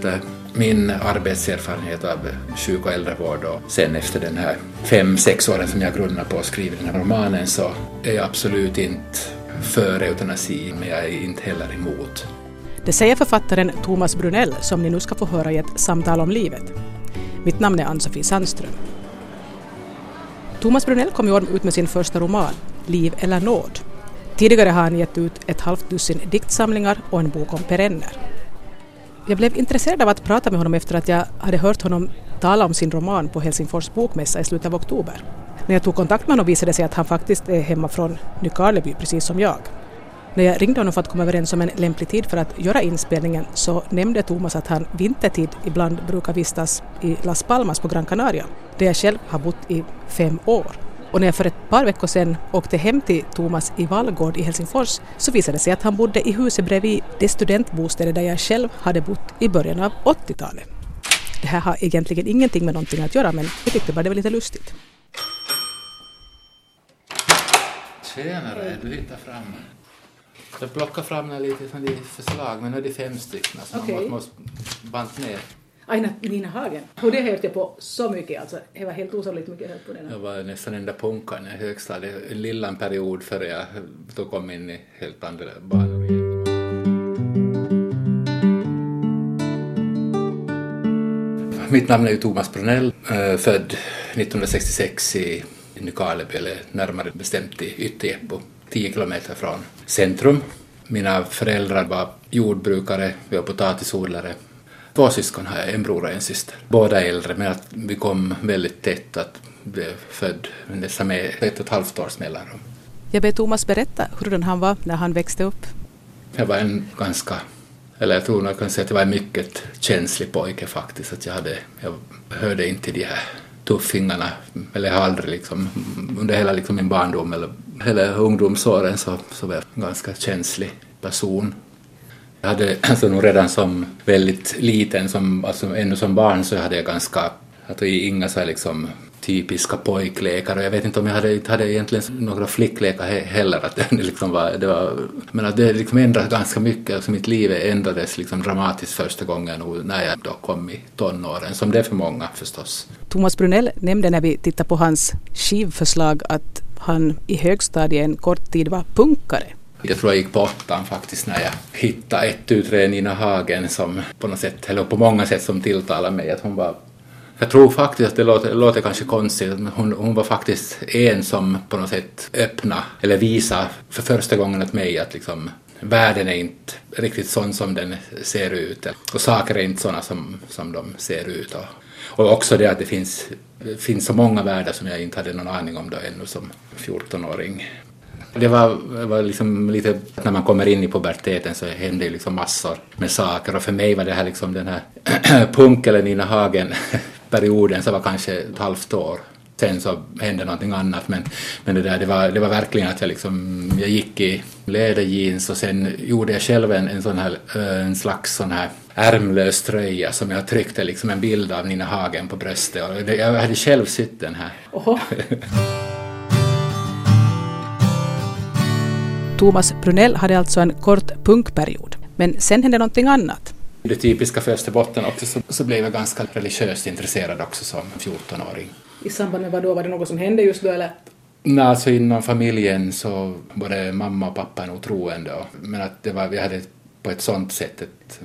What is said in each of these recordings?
efter min arbetserfarenhet av sjuk och äldrevård och sen efter den här fem, sex åren som jag grundar på att skriva den här romanen så är jag absolut inte för eutanasi men jag är inte heller emot. Det säger författaren Thomas Brunell som ni nu ska få höra i ett samtal om livet. Mitt namn är Ann-Sofie Sandström. Thomas Brunell kom i år ut med sin första roman, Liv eller nåd. Tidigare har han gett ut ett halvt dussin diktsamlingar och en bok om perenner. Jag blev intresserad av att prata med honom efter att jag hade hört honom tala om sin roman på Helsingfors bokmässa i slutet av oktober. När jag tog kontakt med honom visade det sig att han faktiskt är hemma från Nykarleby, precis som jag. När jag ringde honom för att komma överens om en lämplig tid för att göra inspelningen så nämnde Thomas att han vintertid ibland brukar vistas i Las Palmas på Gran Canaria, där jag själv har bott i fem år. Och när jag för ett par veckor sedan åkte hem till Thomas i Vallgård i Helsingfors så visade det sig att han bodde i huset bredvid det studentbostäder där jag själv hade bott i början av 80-talet. Det här har egentligen ingenting med någonting att göra men jag tyckte bara det var lite lustigt. Tjenare, du hittar fram. Jag plockar fram lite från de förslag, men nu är det fem stycken så Okej. man måste bant ner. Aina Nina Hagen. Och det hörde jag på så mycket alltså. Det var helt osannolikt mycket jag hörde på den. Jag var nästan enda punkaren i högstadiet, en lilla period före jag då kom in i helt andra banor igen. Mitt namn är ju Thomas Brunell, eh, född 1966 i Nykarleby, eller närmare bestämt i Ytterjeppo, 10 kilometer från centrum. Mina föräldrar var jordbrukare, vi var potatisodlare. Två syskon har jag, en bror och en syster. Båda är äldre, men att vi kom väldigt tätt, att blev född nästan med ett och ett halvt års mellanrum. Jag ber Thomas berätta hurdan han var när han växte upp. Jag var en ganska, eller jag tror nog jag kan säga att jag var en mycket känslig pojke faktiskt. Att jag, hade, jag hörde inte de här tuffingarna, eller jag har aldrig liksom, under hela liksom min barndom eller hela ungdomsåren så, så var jag en ganska känslig person. Jag hade alltså nog redan som väldigt liten, som, alltså ännu som barn så hade jag ganska, alltså inga så här liksom typiska pojklekar och jag vet inte om jag hade, inte hade egentligen några flicklekar he- heller. Att det liksom var, det var, men att det liksom ändrades ganska mycket, alltså mitt liv ändrades liksom dramatiskt första gången och när jag då kom i tonåren, som det är för många förstås. Thomas Brunell nämnde när vi tittade på hans skivförslag att han i högstadiet en kort tid var punkare. Jag tror jag gick på åttan faktiskt när jag hittade ett utträde Nina Hagen som på något sätt, eller på många sätt som tilltalade mig. Att hon var, jag tror faktiskt att det låter, låter kanske konstigt, men hon, hon var faktiskt en som på något sätt öppna eller visa för första gången åt mig att liksom världen är inte riktigt sån som den ser ut och saker är inte såna som, som de ser ut. Och, och också det att det finns, finns så många världar som jag inte hade någon aning om då ännu som 14-åring. Det var, var liksom lite, när man kommer in i puberteten så händer ju liksom massor med saker och för mig var det här liksom den här punk eller Nina Hagen-perioden som var kanske ett halvt år. Sen så hände någonting annat men, men det, där, det, var, det var verkligen att jag, liksom, jag gick i läderjeans och sen gjorde jag själv en, en sån här, eh, en slags sån här ärmlös tröja som jag tryckte liksom en bild av Nina Hagen på bröstet och det, jag hade själv sytt den här. Thomas Brunell hade alltså en kort punkperiod. Men sen hände någonting annat. Det typiska för Österbotten också så, så blev jag ganska religiöst intresserad också som 14-åring. I samband med vad då? Var det något som hände just då eller? Nej, alltså inom familjen så både mamma och pappa är nog troende. Men att det var, vi hade på ett sånt sätt ett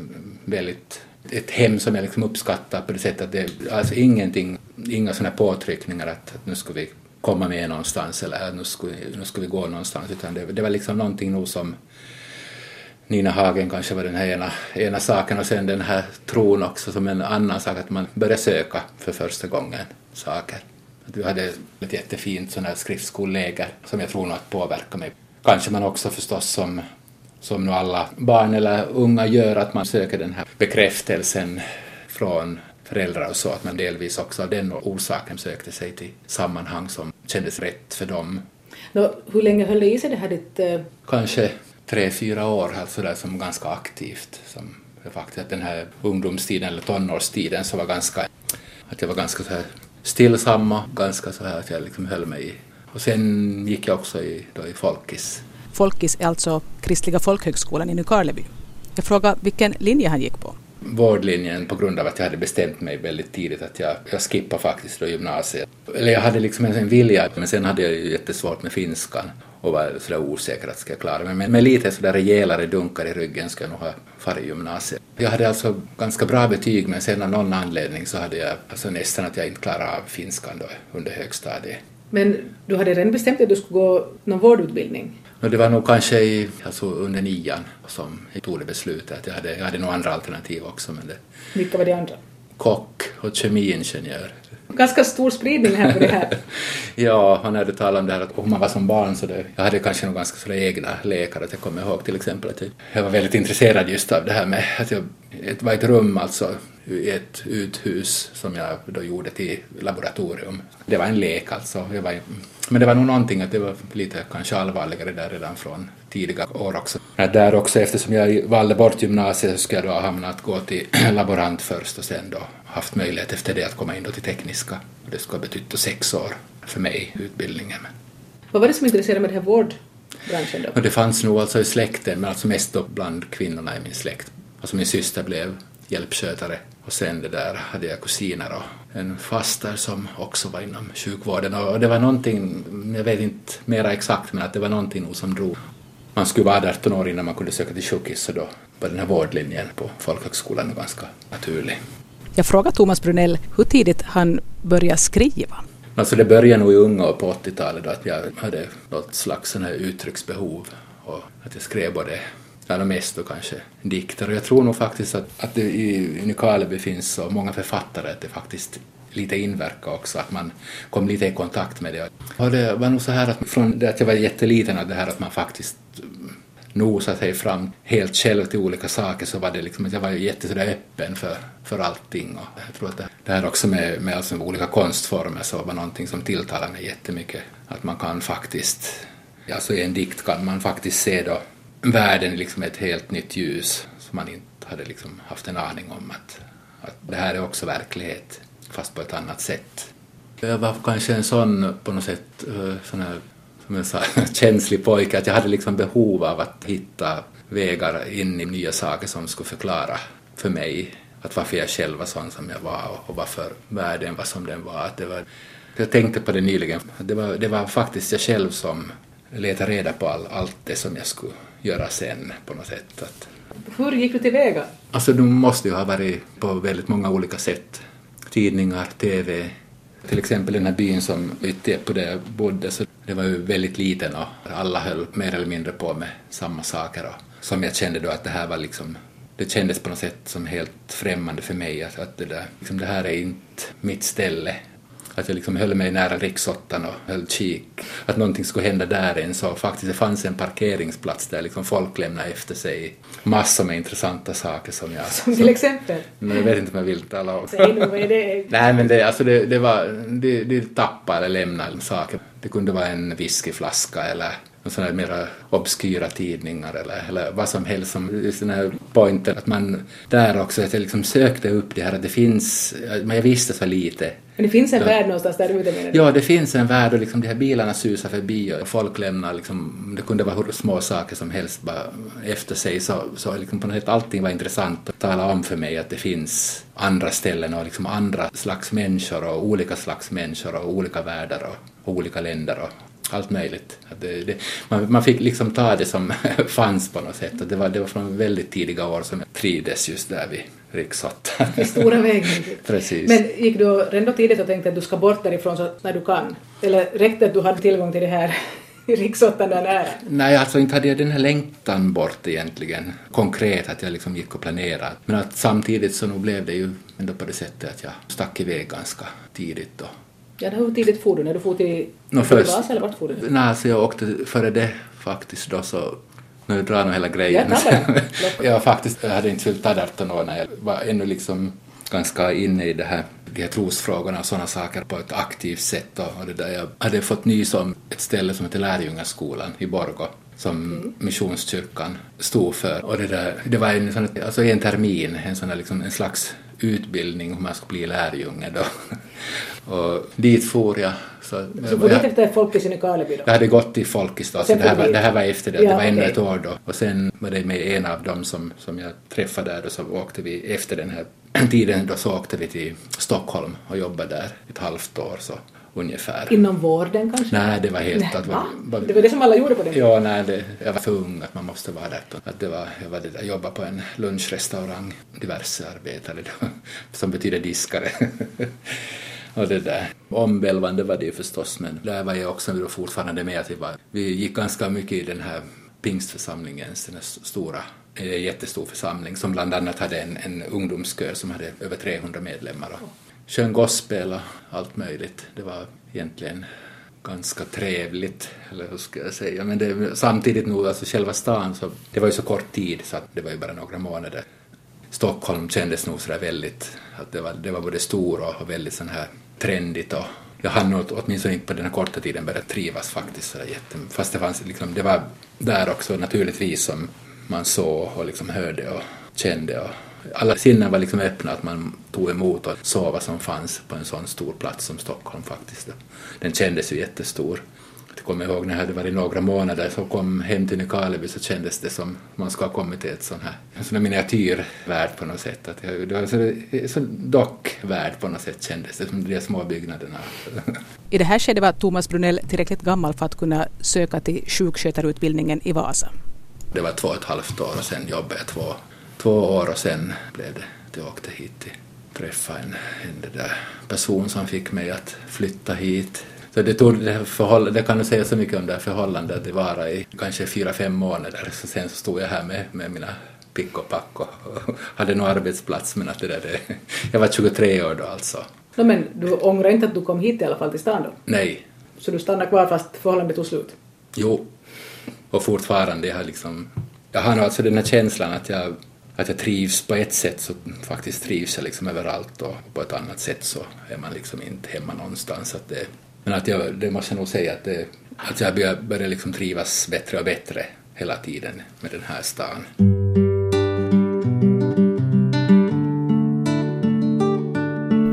väldigt ett hem som jag liksom uppskattar på det sättet att det alltså ingenting, inga sådana påtryckningar att, att nu ska vi komma med någonstans eller att nu ska vi, nu ska vi gå någonstans utan det, det var liksom någonting nog som Nina Hagen kanske var den här ena, ena saken och sen den här tron också som en annan sak att man började söka för första gången saker. Att vi hade ett jättefint sån här skriftskolläger som jag tror nog att påverkade mig. Kanske man också förstås som, som nu alla barn eller unga gör att man söker den här bekräftelsen från föräldrar och så att man delvis också av den orsaken sökte sig till sammanhang som kändes rätt för dem. Nå, hur länge höll det i sig det här ditt... eh, Kanske tre, fyra år alltså där som ganska aktivt. Som faktiskt att den här ungdomstiden eller tonårstiden så var ganska, att jag var ganska så här stillsamma, ganska så här att jag liksom höll mig i. Och sen gick jag också i, då i Folkis. Folkis är alltså Kristliga folkhögskolan i Nykarleby. Jag frågade vilken linje han gick på vårdlinjen på grund av att jag hade bestämt mig väldigt tidigt att jag, jag skippar faktiskt då gymnasiet. Eller jag hade liksom en vilja, men sen hade jag ju jättesvårt med finskan och var sådär osäker att ska jag klara mig. Men med lite sådär rejälare dunkar i ryggen ska jag nog ha farit gymnasiet. Jag hade alltså ganska bra betyg men sen av någon anledning så hade jag alltså nästan att jag inte klarade av finskan då under högstadiet. Men du hade redan bestämt dig att du skulle gå någon vårdutbildning? Och det var nog kanske i, alltså under nian som jag tog det beslutet. Jag, hade, jag hade nog andra alternativ också. Men det, Vilka var de andra? kock och kemiingenjör. Ganska stor spridning här på det här. ja, och när du talar om det här att om man var som barn så det, jag hade kanske nog ganska sådär egna lekar. Att jag kommer ihåg till exempel att jag, jag var väldigt intresserad just av det här med att jag, det var ett rum alltså i ett uthus som jag då gjorde till laboratorium. Det var en lek alltså. Jag var, men det var nog någonting att det var lite kanske allvarligare där redan från tidiga år också. Där också eftersom jag valde bort gymnasiet så skulle jag då ha hamnat gå till laborant först och sen då haft möjlighet efter det att komma in då till tekniska. Det skulle ha betytt sex år för mig, utbildningen. Vad var det som intresserade med den här vårdbranschen då? Och det fanns nog alltså i släkten, men alltså mest då bland kvinnorna i min släkt. Alltså min syster blev hjälpskötare och sen det där hade jag kusiner och en faster som också var inom sjukvården och det var någonting, jag vet inte mera exakt, men att det var någonting nog som drog. Man skulle vara 18 år innan man kunde söka till sjukhus så då var den här vårdlinjen på folkhögskolan ganska naturlig. Jag frågade Thomas Brunell hur tidigt han började skriva. Alltså det började nog i unga år på 80-talet då att jag hade något slags sån här uttrycksbehov och att jag skrev både allra mest då kanske dikter. Och jag tror nog faktiskt att, att det i Nykarleby finns så många författare att det faktiskt lite inverkar också, att man kom lite i kontakt med det. Och det var nog så här att från det att jag var jätteliten, att det här att man faktiskt mm, nosade sig fram helt själv till olika saker så var det liksom att jag var jätteöppen öppen för, för allting. Och jag tror att det, det här också med, med alltså olika konstformer så var någonting som tilltalade mig jättemycket. Att man kan faktiskt, alltså i en dikt kan man faktiskt se då världen i liksom ett helt nytt ljus som man inte hade liksom haft en aning om att, att det här är också verklighet fast på ett annat sätt. Jag var kanske en sån på något sätt eh, sån här som jag sa, känslig pojke, att jag hade liksom behov av att hitta vägar in i nya saker som skulle förklara för mig att varför jag själv var sån som jag var och varför världen var som den var. Att det var jag tänkte på det nyligen, det var, det var faktiskt jag själv som letade reda på all, allt det som jag skulle göra sen på något sätt. Att, Hur gick du tillväga? Alltså du måste ju ha varit på väldigt många olika sätt. Tidningar, TV, till exempel den här byn som på där jag bodde, så det var ju väldigt liten och alla höll mer eller mindre på med samma saker. Och som jag kände då att det här var liksom, det kändes på något sätt som helt främmande för mig, att, att det, där, liksom det här är inte mitt ställe. Att jag liksom höll mig nära riksåttan och höll kik. Att någonting skulle hända där än så faktiskt det fanns en parkeringsplats där liksom folk lämnade efter sig massor med intressanta saker som jag... Som till exempel? Men jag vet inte om jag vill tala om. Säg nu, vad är det? Nej men det, alltså det, det var, de, de tappade eller lämnade saker. Det kunde vara en whiskyflaska eller sådana mera obskyra tidningar eller, eller vad som helst som här pointen att man där också att jag liksom sökte upp det här att det finns, men jag visste så lite. Men det finns en ja. värld någonstans där ute menar du? Ja, det finns en värld och liksom de här bilarna susar förbi och folk lämnar liksom, det kunde vara hur små saker som helst bara efter sig så, så liksom på något sätt allting var intressant att tala om för mig att det finns andra ställen och liksom andra slags människor och olika slags människor och olika världar och, och olika länder och allt möjligt. Det, det, man, man, fick liksom ta det som fanns på något sätt. det, var, det var från väldigt tidiga år som jag trivdes just där vid Riksåttan. Stora vägen. Precis. Men gick du redan tidigt och tänkte att du ska bort därifrån så när du kan? Eller räckte att du hade tillgång till det här riksåttan där nära? Nej, alltså inte hade jag den här längtan bort egentligen, konkret, att jag liksom gick och planerade. Men att samtidigt så nog blev det ju ändå på det sättet att jag stack iväg ganska tidigt då. Ja, hur tidigt for du? När du for till, no, först, Vasa eller vart for du? Nej, alltså jag åkte före det faktiskt då så nu drar nog hela grejen. Ja, jag faktiskt jag hade inte fyllt 18 år när jag var ännu liksom ganska inne i det här, de här trosfrågorna och sådana saker på ett aktivt sätt. Och, och det där. Jag hade fått nys om ett ställe som heter Lärjungaskolan i Borgå som mm. Missionskyrkan stod för. Och det, där, det var en, sån, alltså en termin, en, sån där, liksom, en slags utbildning hur man skulle bli lärjunge då. och dit for jag. Så, så var det efter Folkis i Nykarleby då? Jag hade gått till Folkis då, så det här, var, det här var efter det, ja, det var ännu okay. ett år då. Och sen var det med en av dem som, som jag träffade där och så åkte vi efter den här tiden då så åkte vi till Stockholm och jobbade där ett halvt år så ungefär. Inom vården kanske? Nej, det var helt... Nej, att, var, det var det som alla gjorde på den Ja, nej, det, jag var för ung att man måste vara där. Att det var, jag var där, jobbade på en lunchrestaurang, diverse arbetare då, som betyder diskare. och det där. Omvälvande var det ju förstås, men där var jag också då fortfarande med. Att vi, var, vi gick ganska mycket i den här pingstförsamlingen, den här stora en jättestor församling som bland annat hade en, en ungdomskör som hade över 300 medlemmar sjöng gospel och allt möjligt. Det var egentligen ganska trevligt, eller hur ska jag säga, men det, samtidigt nog, alltså själva stan, så, det var ju så kort tid så att det var ju bara några månader. Stockholm kändes nog sådär väldigt, att det var, det var både stor och väldigt sån här trendigt och jag hann nog åtminstone inte på den här korta tiden börja trivas faktiskt sådär jätte, fast det fanns liksom, det var där också naturligtvis som man såg och liksom hörde och kände och alla sinnen var liksom öppna att man tog emot och såg vad som fanns på en sån stor plats som Stockholm faktiskt. Den kändes ju jättestor. Jag kommer ihåg när jag hade varit några månader så kom hem till Nykarleby så kändes det som man skulle ha kommit till ett sån här, en sån här miniatyrvärld på något sätt. Att jag, det var så, så dockvärld på något sätt kändes det, som de små byggnaderna. I det här skedet var Thomas Brunell tillräckligt gammal för att kunna söka till sjukskötarutbildningen i Vasa. Det var två och ett halvt år och sen jobbade jag två, två år och sen blev det att jag åkte hit och träffade en, en där person som fick mig att flytta hit. Så det, tog, det, förhåll, det kan du säga så mycket om det här förhållandet, det varade i kanske fyra, fem månader. Så sen så stod jag här med, med mina pick och pack och, och hade nog arbetsplats men att det där, det, jag var 23 år då alltså. No, men du ångrar inte att du kom hit i alla fall till stan då? Nej. Så du stannade kvar fast förhållandet tog slut? Jo, och fortfarande, jag har liksom, jag har nog alltså den här känslan att jag, att jag trivs på ett sätt så faktiskt trivs jag liksom överallt och på ett annat sätt så är man liksom inte hemma någonstans. Att det, men att jag, det måste jag nog säga att, det, att jag börjar, börjar liksom trivas bättre och bättre hela tiden med den här stan.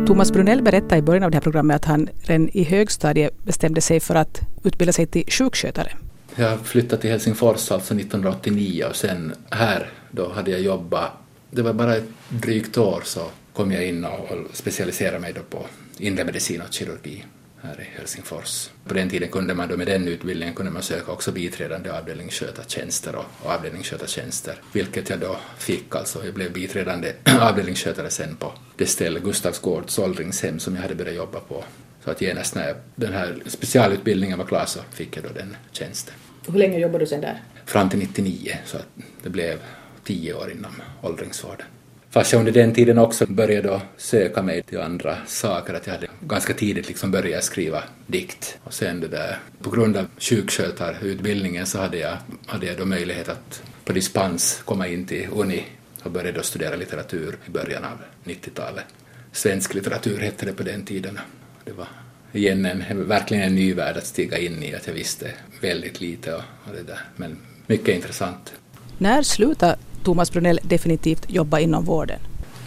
Thomas Brunell berättade i början av det här programmet att han redan i högstadiet bestämde sig för att utbilda sig till sjukskötare. Jag flyttade till Helsingfors alltså 1989 och sen här då hade jag jobbat, det var bara ett drygt år så kom jag in och specialiserade mig då på inre medicin och kirurgi här i Helsingfors. På den tiden kunde man då med den utbildningen kunde man söka också biträdande avdelningsskötartjänster och, och avdelningsskötartjänster, vilket jag då fick alltså. Jag blev biträdande avdelningsskötare sen på det ställe, Gustavsgårds åldringshem, som jag hade börjat jobba på så att genast när den här specialutbildningen var klar så fick jag då den tjänsten. Hur länge jobbade du sen där? Fram till 99, så att det blev tio år inom åldringsvården. Fast jag under den tiden också började då söka mig till andra saker, att jag hade ganska tidigt liksom börjat skriva dikt. Och sen det där, på grund av sjukskötarutbildningen så hade jag, hade jag då möjlighet att på dispens komma in till Uni och började då studera litteratur i början av 90-talet. Svensk litteratur hette det på den tiden. Det var igen en, verkligen en ny värld att stiga in i, att jag visste väldigt lite och, och det där. Men mycket intressant. När slutade Thomas Brunell definitivt jobba inom vården?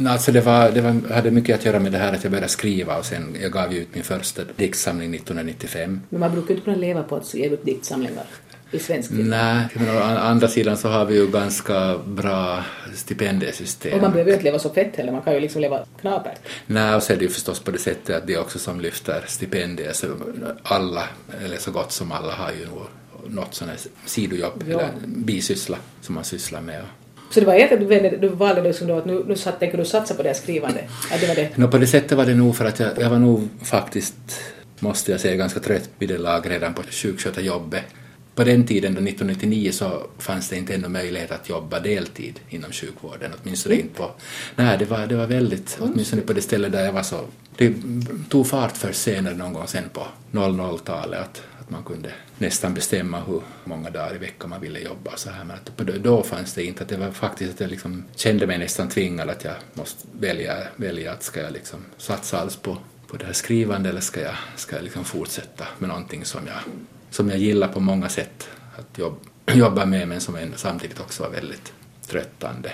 Alltså det, var, det var, hade mycket att göra med det här att jag började skriva och sen jag gav ut min första diktsamling 1995. Men man brukar inte kunna leva på att ge ut diktsamlingar i svensk film. Nej, men å andra sidan så har vi ju ganska bra stipendiesystem. Och man behöver ju inte leva så fett heller, man kan ju liksom leva knapert. Nej, och så är det ju förstås på det sättet att det är också som lyfter stipendier, så alla, eller så gott som alla, har ju något sånt här sidojobb ja. eller bisyssla som man sysslar med. Så det var egentligen du, du valde liksom då att nu, nu satt, tänker du satsa på det här skrivande? Ja, det var det. No, på det sättet var det nog för att jag, jag var nog faktiskt, måste jag säga, ganska trött vid det lag redan på sjukskötarjobbet på den tiden, då 1999, så fanns det inte ännu möjlighet att jobba deltid inom sjukvården, åtminstone mm. inte på... Nej, det var, det var väldigt, mm. åtminstone på det stället där jag var så... Det tog fart först senare någon gång sen på 00-talet att, man kunde nästan bestämma hur många dagar i veckan man ville jobba så här, men att då fanns det inte, att det var faktiskt att jag liksom kände mig nästan tvingad att jag måste välja, välja att ska jag liksom satsa alls på, på det här skrivande eller ska jag, ska jag liksom fortsätta med någonting som jag som jag gillar på många sätt att jobb, jobba med men som samtidigt också var väldigt tröttande.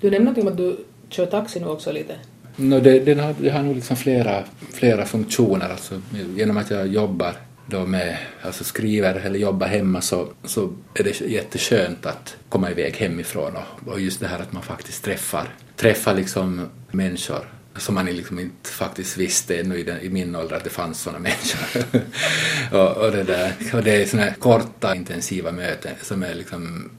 Du nämnde någonting om att du kör taxi nu också lite. No, det, det, har, det har nog liksom flera, flera funktioner. Alltså, genom att jag jobbar då med, alltså skriver eller jobbar hemma så, så är det jätteskönt att komma iväg hemifrån och, och just det här att man faktiskt träffar, träffar liksom människor som man liksom inte faktiskt visste ännu i, den, i min ålder att det fanns sådana människor. och, och, det där, och det är sådana här korta intensiva möten som är liksom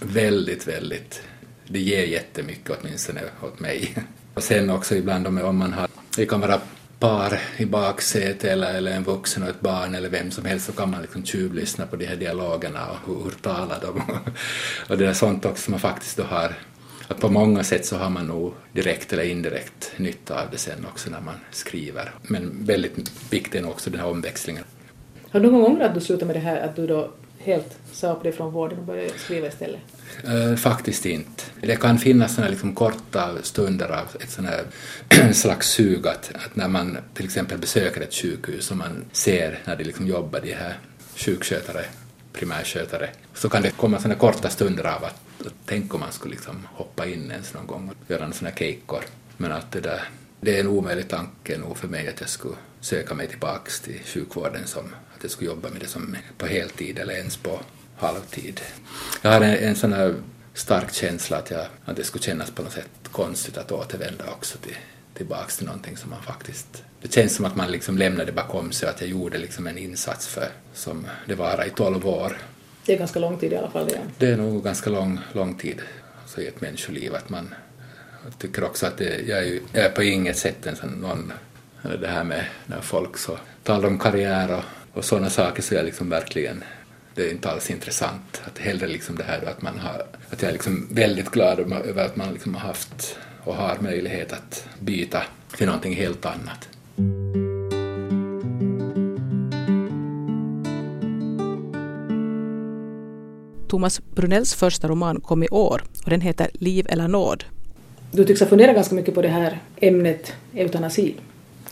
väldigt, väldigt, det ger jättemycket åtminstone åt mig. Och sen också ibland om man har, det kan vara par i baksätet eller, eller en vuxen och ett barn eller vem som helst så kan man liksom tjuvlyssna på de här dialogerna och hur, hur talar de och det är sånt också som man faktiskt då har att på många sätt så har man nog direkt eller indirekt nytta av det sen också när man skriver. Men väldigt viktig är också den här omväxlingen. Har du någon gång ångrat att du slutade med det här, att du då helt sa upp dig från vården och började skriva istället? Eh, faktiskt inte. Det kan finnas såna liksom korta stunder av ett sån slags sug att, att, när man till exempel besöker ett sjukhus och man ser när det liksom jobbar de här sjukskötare, primärskötare, så kan det komma såna korta stunder av att, att tänk om man skulle liksom hoppa in ens någon gång och göra en sån här keikkor, Men att det där, det är en omöjlig tanke nog för mig att jag skulle söka mig tillbaks till sjukvården som att jag skulle jobba med det som på heltid eller ens på halvtid. Jag har en, en sån här stark känsla att, jag, att det skulle kännas på något sätt konstigt att återvända också till, tillbaks till någonting som man faktiskt... Det känns som att man liksom lämnade bakom sig att jag gjorde liksom en insats för som det var i tolv år. Det är ganska lång tid i alla fall. Igen. Det är nog ganska lång, lång tid alltså i ett människoliv. Att man, jag tycker också att det, jag, är, jag är på inget sätt en sån någon, det här med när folk så talar om karriär och, och sådana saker så är jag liksom verkligen det är inte alls intressant. Att hellre liksom det här att man har, att jag är liksom väldigt glad över att man liksom har haft och har möjlighet att byta till någonting helt annat. Thomas Brunells första roman kom i år och den heter Liv eller nåd. Du tycks ha funderat ganska mycket på det här ämnet eutanasi.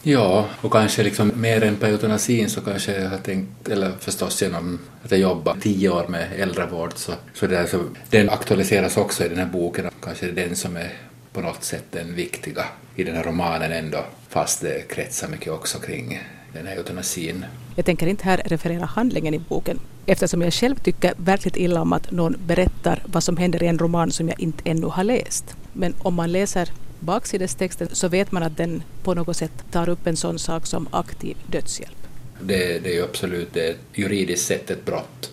Ja, och kanske liksom mer än på eutanasin så kanske jag har tänkt, eller förstås genom att jag jobbar tio år med äldrevård så, så, det så den aktualiseras också i den här boken. Kanske det är den som är på något sätt den viktiga i den här romanen ändå, fast det kretsar mycket också kring den här eutanasin. Jag tänker inte här referera handlingen i boken eftersom jag själv tycker verkligt illa om att någon berättar vad som händer i en roman som jag inte ännu har läst. Men om man läser baksidestexten så vet man att den på något sätt tar upp en sån sak som aktiv dödshjälp. Det, det är ju absolut det är juridiskt sett ett brott.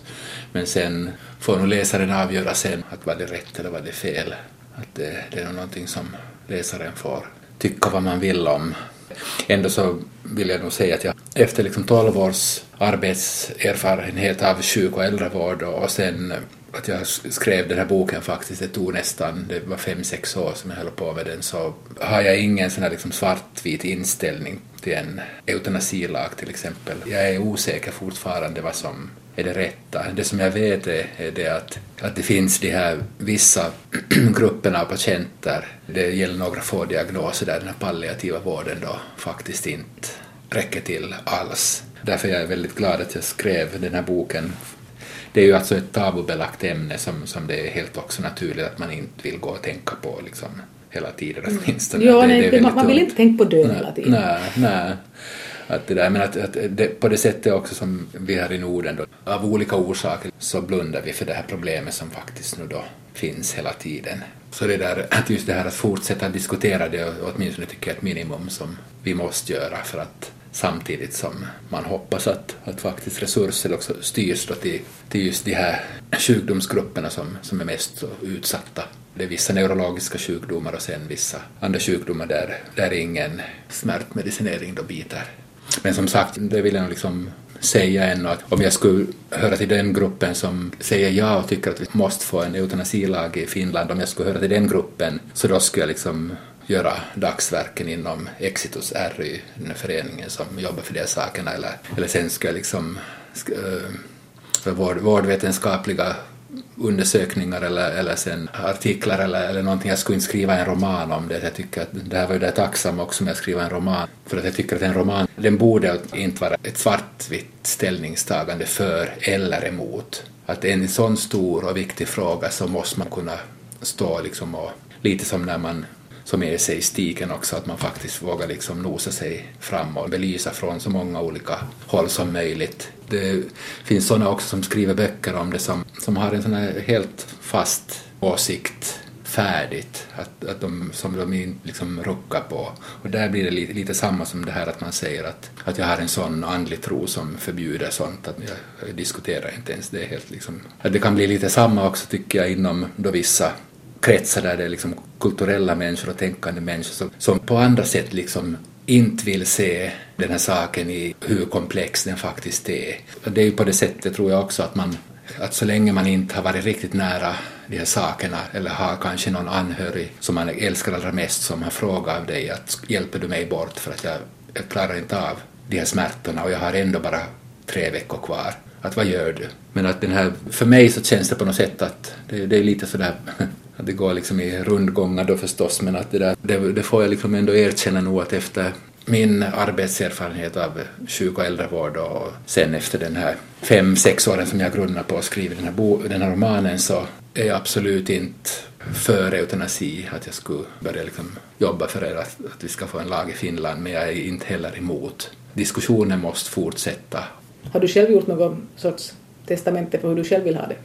Men sen får nog läsaren avgöra sen att var det rätt eller var det fel. Att det, det är nog någonting som läsaren får tycka vad man vill om. Ändå så vill jag nog säga att jag efter liksom 12 års arbetserfarenhet av sjuk och äldrevård och sen att jag skrev den här boken faktiskt, det tog nästan, det var fem, sex år som jag höll på med den, så har jag ingen sån här liksom svartvit inställning till en eutanasilag till exempel. Jag är osäker fortfarande vad som är det rätta. Det som jag vet är, är det att, att det finns de här vissa grupperna av patienter, det gäller några få diagnoser där den här palliativa vården då faktiskt inte räcker till alls. Därför är jag väldigt glad att jag skrev den här boken det är ju alltså ett tabubelagt ämne som, som det är helt också naturligt att man inte vill gå och tänka på liksom hela tiden mm. åtminstone. Ja, det, nej, det man, man vill inte tänka på död hela tiden. Nej, nej. Att det där, men att, att det, på det sättet också som vi här i Norden då, av olika orsaker så blundar vi för det här problemet som faktiskt nu då finns hela tiden. Så det där, att just det här att fortsätta diskutera det åtminstone tycker jag är ett minimum som vi måste göra för att samtidigt som man hoppas att, att faktiskt resurser också styrs då till, till just de här sjukdomsgrupperna som, som är mest utsatta. Det är vissa neurologiska sjukdomar och sen vissa andra sjukdomar där, där ingen smärtmedicinering då biter. Men som sagt, det vill jag nog liksom säga ännu att om jag skulle höra till den gruppen som säger ja och tycker att vi måste få en eutanasilag i Finland, om jag skulle höra till den gruppen så då skulle jag liksom göra dagsverken inom Exitus RY, den föreningen som jobbar för de här sakerna, eller, eller sen ska jag liksom eh, för vård, vårdvetenskapliga undersökningar eller, eller sen artiklar eller, eller någonting. Jag skulle inte skriva en roman om det. Jag tycker att det här var ju det tacksam också med att skriva en roman. För att jag tycker att en roman, den borde inte vara ett svartvitt ställningstagande för eller emot. Att en sån stor och viktig fråga så måste man kunna stå liksom och lite som när man med sig i stigen också, att man faktiskt vågar liksom nosa sig fram och belysa från så många olika håll som möjligt. Det finns sådana också som skriver böcker om det som, som har en sån här helt fast åsikt färdigt, att, att de, som de liksom ruckar på. Och där blir det lite, lite samma som det här att man säger att, att jag har en sån andlig tro som förbjuder sånt, att jag, jag diskuterar inte ens det. Helt liksom. Att det kan bli lite samma också tycker jag inom då vissa kretsar där det är liksom kulturella människor och tänkande människor som, som på andra sätt liksom inte vill se den här saken i hur komplex den faktiskt är. Det är ju på det sättet tror jag också att man att så länge man inte har varit riktigt nära de här sakerna eller har kanske någon anhörig som man älskar allra mest som har frågat av dig att hjälper du mig bort för att jag, jag klarar inte av de här smärtorna och jag har ändå bara tre veckor kvar. Att vad gör du? Men att den här, för mig så känns det på något sätt att det, det är lite sådär att det går liksom i rundgångar då förstås men att det där, det, det får jag liksom ändå erkänna nog att efter min arbetserfarenhet av sjuk och äldrevård och sen efter den här fem, sex åren som jag grundar på och skriver den här, bo, den här romanen så är jag absolut inte för eutanasi, att jag skulle börja liksom jobba för att, att vi ska få en lag i Finland, men jag är inte heller emot. Diskussionen måste fortsätta. Har du själv gjort någon sorts testamente för hur du själv vill ha det?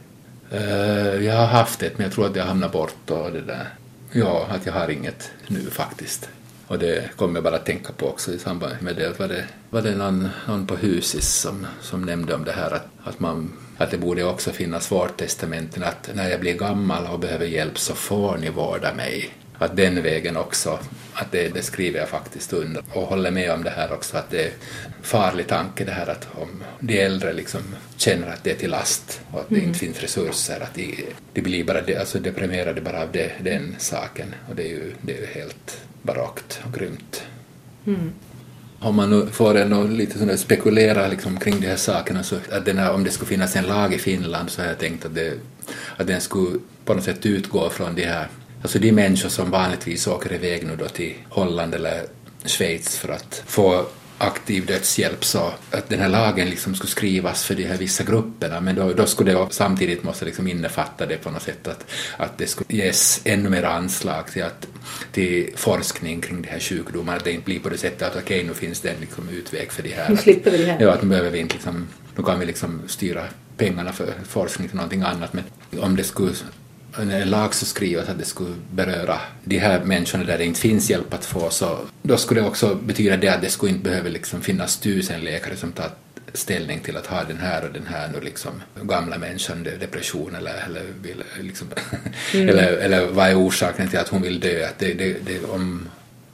Uh, jag har haft ett, men jag tror att jag hamnar bort och det där. Ja, att jag har inget nu faktiskt. Och det kommer jag bara att tänka på också i samband med det. Var det, var det någon, någon på Husis som, som nämnde om det här att, att, man, att det borde också finnas vårdtestamenten att när jag blir gammal och behöver hjälp så får ni vårda mig. Att den vägen också, att det, det skriver jag faktiskt under och håller med om det här också att det är farlig tanke det här att om de äldre liksom känner att det är till last och att det mm. inte finns resurser, att de, de blir bara alltså deprimerade bara av det, den saken och det är ju, det är ju helt barockt och grymt. Mm. Om man nu får ändå lite sådär spekulera liksom kring de här sakerna så att den här, om det skulle finnas en lag i Finland så har jag tänkt att, det, att den skulle på något sätt utgå från de här, alltså de människor som vanligtvis åker iväg nu då till Holland eller Schweiz för att få aktiv dödshjälp så att den här lagen liksom skulle skrivas för de här vissa grupperna men då, då skulle det samtidigt måste liksom innefatta det på något sätt att, att det skulle ges ännu mer anslag till, att, till forskning kring de här sjukdomarna, att det inte blir på det sättet att okej okay, nu finns det en liksom utväg för de här. Nu slipper vi det här. Ja, att nu behöver vi inte liksom, nu kan vi liksom styra pengarna för forskning till någonting annat men om det skulle en lag så skrivas att det skulle beröra de här människorna där det inte finns hjälp att få så då skulle det också betyda det att det skulle inte behöva liksom finnas tusen läkare som tar ställning till att ha den här och den här nu liksom gamla människan depression eller, eller, vill, liksom, mm. eller, eller vad är orsaken till att hon vill dö? Att det, det, det, om,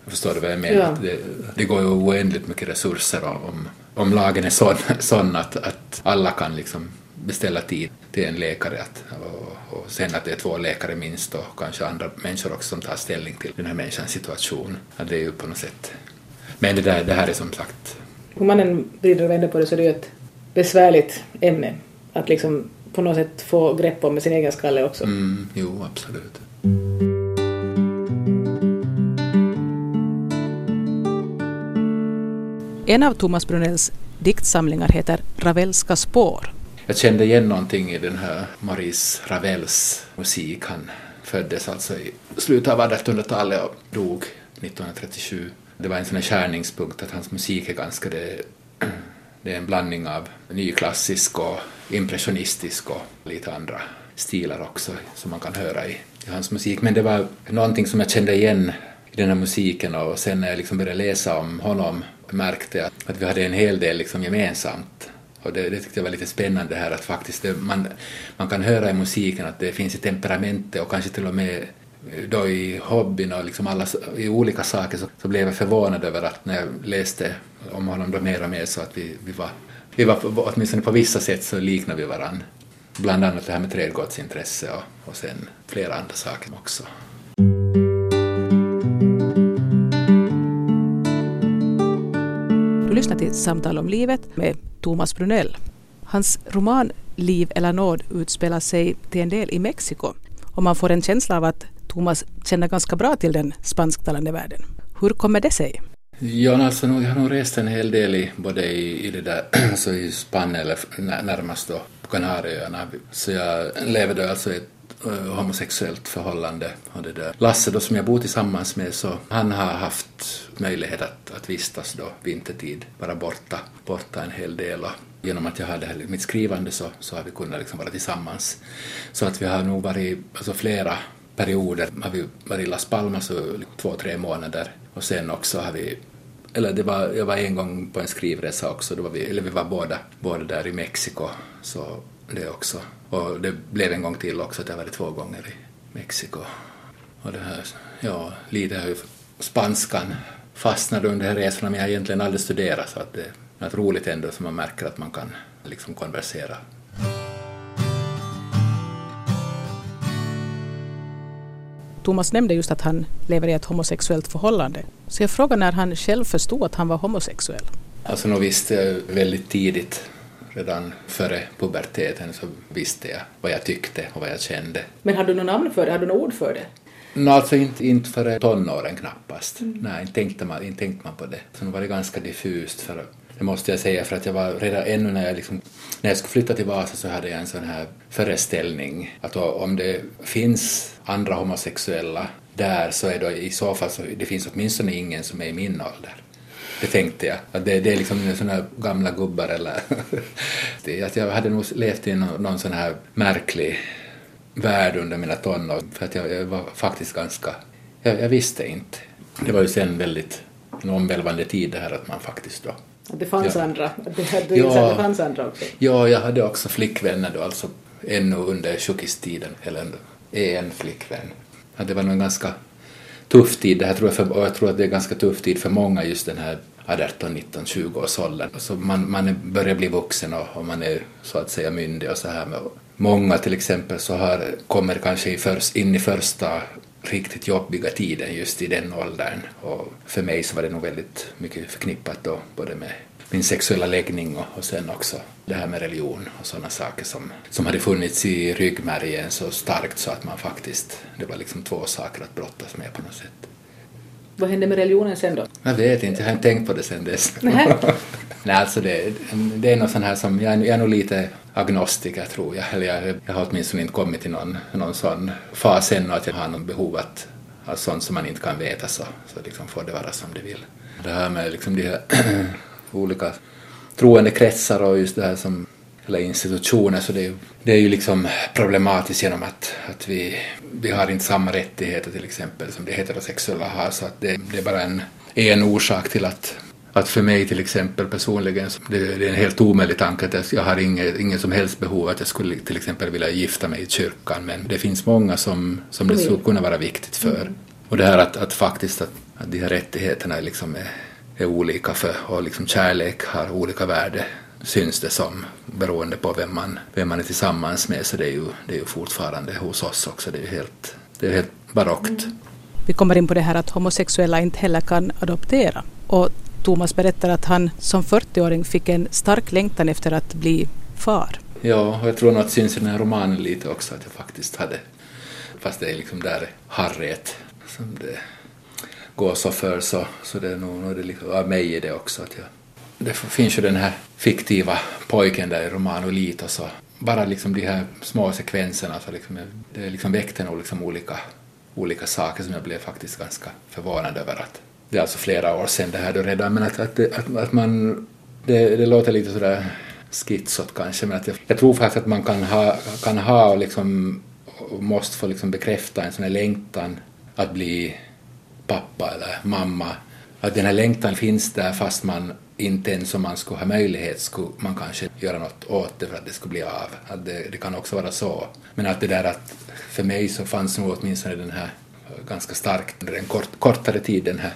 förstår du vad jag menar? Ja. Det, det går ju oändligt mycket resurser om, om lagen är sån, sån att, att alla kan liksom beställa tid till en läkare att, och, och sen att det är två läkare minst och kanske andra människor också som tar ställning till den här människans situation. Att det är ju på något sätt. Men det, där, det här är som sagt... Om man än vrider och vänder på det så är det ju ett besvärligt ämne att liksom på något sätt få grepp om med sin egen skalle också. Mm, jo, absolut. En av Thomas Brunells diktsamlingar heter Ravelska spår jag kände igen någonting i den här Maurice Ravels musik. Han föddes alltså i slutet av 1800-talet och dog 1937. Det var en sån här skärningspunkt att hans musik är ganska det, det är en blandning av nyklassisk och impressionistisk och lite andra stilar också som man kan höra i, i hans musik. Men det var någonting som jag kände igen i den här musiken och sen när jag liksom började läsa om honom märkte jag att vi hade en hel del liksom gemensamt och det, det tyckte jag var lite spännande här att faktiskt det, man, man kan höra i musiken att det finns i temperamentet och kanske till och med eh, då i hobbyn och liksom alla, i olika saker så, så blev jag förvånad över att när jag läste om honom då mer och mer så att vi, vi var, vi var åtminstone på vissa sätt så liknade vi varandra. Bland annat det här med trädgårdsintresse och, och sen flera andra saker också. Lyssnar till Samtal om livet med Thomas Brunell. Hans roman Liv eller nåd utspelar sig till en del i Mexiko och man får en känsla av att Thomas känner ganska bra till den spansktalande världen. Hur kommer det sig? Ja, alltså, jag har nog rest en hel del i, både i, i det där, så alltså i Spanien eller närmast då på Kanarieöarna. Så jag levde alltså i ett Eh, homosexuellt förhållande. Och det där. Lasse då som jag bor tillsammans med så han har haft möjlighet att, att vistas då vintertid, vara borta, borta en hel del. Och genom att jag hade mitt skrivande så, så har vi kunnat liksom vara tillsammans. Så att vi har nog varit alltså flera perioder har vi varit i Las Palmas så två, tre månader och sen också har vi eller det var, jag var en gång på en skrivresa också, då var vi, eller vi var båda, båda där i Mexiko, så det också. Och det blev en gång till också, att jag varit två gånger i Mexiko. Och det här, ja, lite har ju spanskan fastnade under de här resorna, men jag har egentligen aldrig studerat, så att det är något roligt ändå som man märker att man kan liksom konversera. Thomas nämnde just att han lever i ett homosexuellt förhållande. Så jag frågar när han själv förstod att han var homosexuell. Alltså nog visste jag väldigt tidigt, redan före puberteten, så visste jag vad jag tyckte och vad jag kände. Men hade du något namn för det? Hade du något ord för det? No, alltså inte, inte före tonåren knappast. Mm. Nej, inte tänkte, man, inte tänkte man på det. Så nu var det ganska diffust för det måste jag säga för att jag var redan ännu när jag, liksom, när jag skulle flytta till Vasa så hade jag en sån här föreställning att om det finns andra homosexuella där så är det i så fall så det finns åtminstone ingen som är i min ålder. Det tänkte jag. Att det, det är liksom sådana gamla gubbar eller... att jag hade nog levt i någon, någon sån här märklig värld under mina tonår för att jag, jag var faktiskt ganska... Jag, jag, visste inte. Det var ju sen väldigt en omvälvande tid det här att man faktiskt då det fanns ja. andra? Det, du ja, det fanns andra också? Ja, jag hade också flickvänner då, alltså ännu under tjockistiden, eller en flickvän. Ja, det var nog en ganska tuff tid det här tror jag, för, och jag tror att det är en ganska tuff tid för många just den här 18, 19, 20 års åldern. Så man, man börjar bli vuxen och, och, man är så att säga myndig och så här. Många till exempel så har, kommer kanske i först, in i första riktigt jobbiga tiden just i den åldern. Och för mig så var det nog väldigt mycket förknippat då, både med min sexuella läggning och, och sen också det här med religion och sådana saker som, som hade funnits i ryggmärgen så starkt så att man faktiskt, det var liksom två saker att brottas med på något sätt. Vad hände med religionen sen då? Jag vet inte, jag har inte tänkt på det sen dess. Nej, alltså det, det är något sånt här som, jag, jag är nog lite agnostiker tror jag, eller jag, jag har åtminstone inte kommit till någon, någon sån fas ännu att jag har någon behov att, av sånt som man inte kan veta så, så liksom får det vara som det vill. Det här med liksom de här olika troende kretsar och just det här som eller institutioner så det är, det är ju liksom problematiskt genom att, att vi, vi har inte samma rättigheter till exempel som de heterosexuella har så att det, det är bara en, en orsak till att att för mig till exempel personligen, det, är en helt omöjlig tanke att jag har inget, inget som helst behov att jag skulle till exempel vilja gifta mig i kyrkan men det finns många som, som det skulle kunna vara viktigt för. Mm. Och det här att, att faktiskt att, att de här rättigheterna liksom är, är olika för och liksom kärlek har olika värde syns det som beroende på vem man, vem man är tillsammans med så det är ju, det är ju fortfarande hos oss också, det är ju helt, det är helt barockt. Mm. Vi kommer in på det här att homosexuella inte heller kan adoptera. Och Thomas berättar att han som 40-åring fick en stark längtan efter att bli far. Ja, och jag tror nog att det syns i den här romanen lite också att jag faktiskt hade, fast det är liksom där harriet som det går så för så, så det är nog, nog det liksom, av mig i det också att jag det finns ju den här fiktiva pojken där i Romano Olito så bara liksom de här små sekvenserna så liksom, det liksom väckte nog liksom olika, olika saker som jag blev faktiskt ganska förvånad över att det är alltså flera år sedan det här då redan, men att, att, att, att man, det, det låter lite sådär skitsot kanske, men att jag, jag tror faktiskt att man kan ha, kan ha och liksom och måste få liksom bekräfta en sån här längtan att bli pappa eller mamma. Att den här längtan finns där fast man inte ens om man skulle ha möjlighet skulle man kanske göra något åt det för att det skulle bli av. Att det, det kan också vara så. Men att det där att för mig så fanns nog åtminstone den här ganska starkt under en kort, kortare tid den här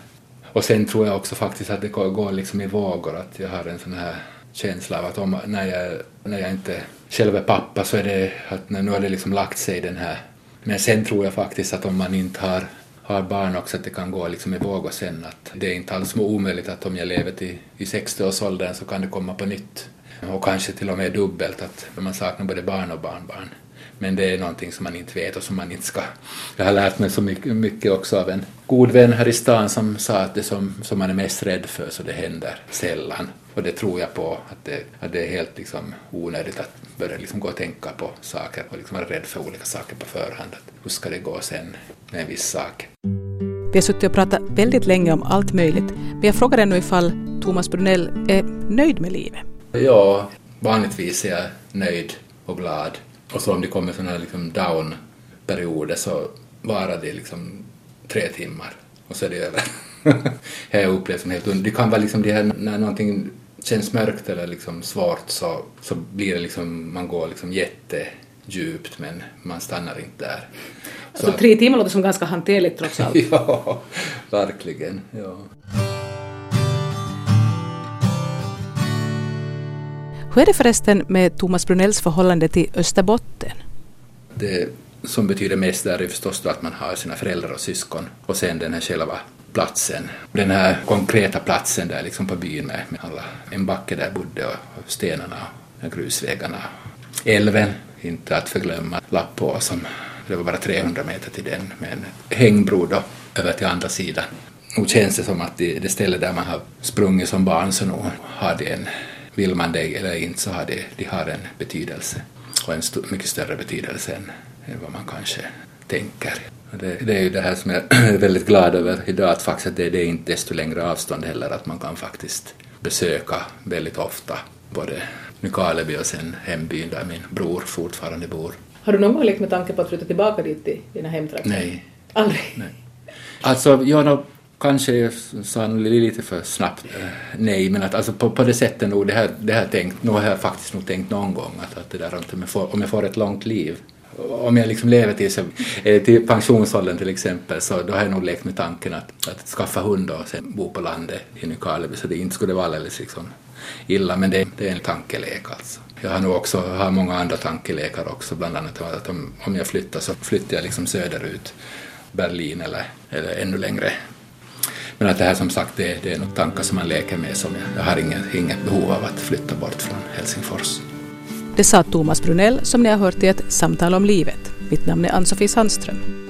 och sen tror jag också faktiskt att det går liksom i vågor, att jag har en sån här känsla av att om, när, jag, när jag inte själv är pappa så är det att nu har det liksom lagt sig den här. Men sen tror jag faktiskt att om man inte har, har barn också att det kan gå liksom i vågor sen att det är inte alls omöjligt att om jag lever till i 60-årsåldern så kan det komma på nytt. Och kanske till och med dubbelt att man saknar både barn och barnbarn. Men det är någonting som man inte vet och som man inte ska... Jag har lärt mig så mycket, mycket också av en god vän här i stan som sa att det som, som man är mest rädd för så det händer sällan. Och det tror jag på, att det, att det är helt liksom onödigt att börja liksom gå och tänka på saker och liksom vara rädd för olika saker på förhand. Att hur ska det gå sen med en viss sak? Vi har suttit och pratat väldigt länge om allt möjligt, men jag frågar ännu ifall Thomas Brunell är nöjd med livet. Ja, vanligtvis är jag nöjd och glad. Och så om det kommer sådana här liksom down-perioder så varar det liksom tre timmar och så är det över. jag har upplevt som helt Det kan vara liksom det här när någonting känns mörkt eller liksom svårt så, så blir det liksom, man går liksom jättedjupt men man stannar inte där. Alltså så, tre timmar låter som ganska hanterligt trots allt. ja, verkligen. Ja. Hur är det förresten med Thomas Brunells förhållande till Österbotten? Det som betyder mest där är förstås att man har sina föräldrar och syskon och sen den här själva platsen. Den här konkreta platsen där liksom på byn med, med alla, en backe där bodde och, stenarna och grusvägarna. Älven, inte att förglömma, Lappå som det var bara 300 meter till den med en hängbro då över till andra sidan. Nu känns det som att det, det ställe där man har sprungit som barn så nog har det en, vill man det eller inte så har det, det har en betydelse och en st mycket större betydelse än, än vad man kanske tänker. Det, det, är ju det här som jag är väldigt glad över idag, att faktiskt det, det är inte desto längre avstånd heller, att man kan faktiskt besöka väldigt ofta både Nykarleby och sen hembyn där min bror fortfarande bor. Har du någon gång lekt med tanke på att flytta tillbaka dit till dina hemtrakter? Nej. Aldrig? Nej. Alltså, jag nog kanske sa lite för snabbt eh, nej, men att alltså på, på det sättet nog, det här, det här tänkt, nog har jag faktiskt nog tänkt någon gång att, att det där om jag, får, om jag får ett långt liv om jag liksom lever till, eh, till pensionsåldern till exempel så då har jag nog lekt med tanken att, att skaffa hund och sen bo på landet i Nykarleby så det inte skulle vara alldeles liksom illa men det, det är en tankelek alltså. Jag har nog också har många andra tankelekar också bland annat att om, om jag flyttar så flyttar jag liksom söderut Berlin eller, eller ännu längre men att det här som sagt det, det är något tankar som man leker med som jag, jag har inget, inget behov av att flytta bort från Helsingfors. Det sa Thomas Brunell som ni har hört i ett samtal om livet. Mitt namn är Ann-Sofie Sandström.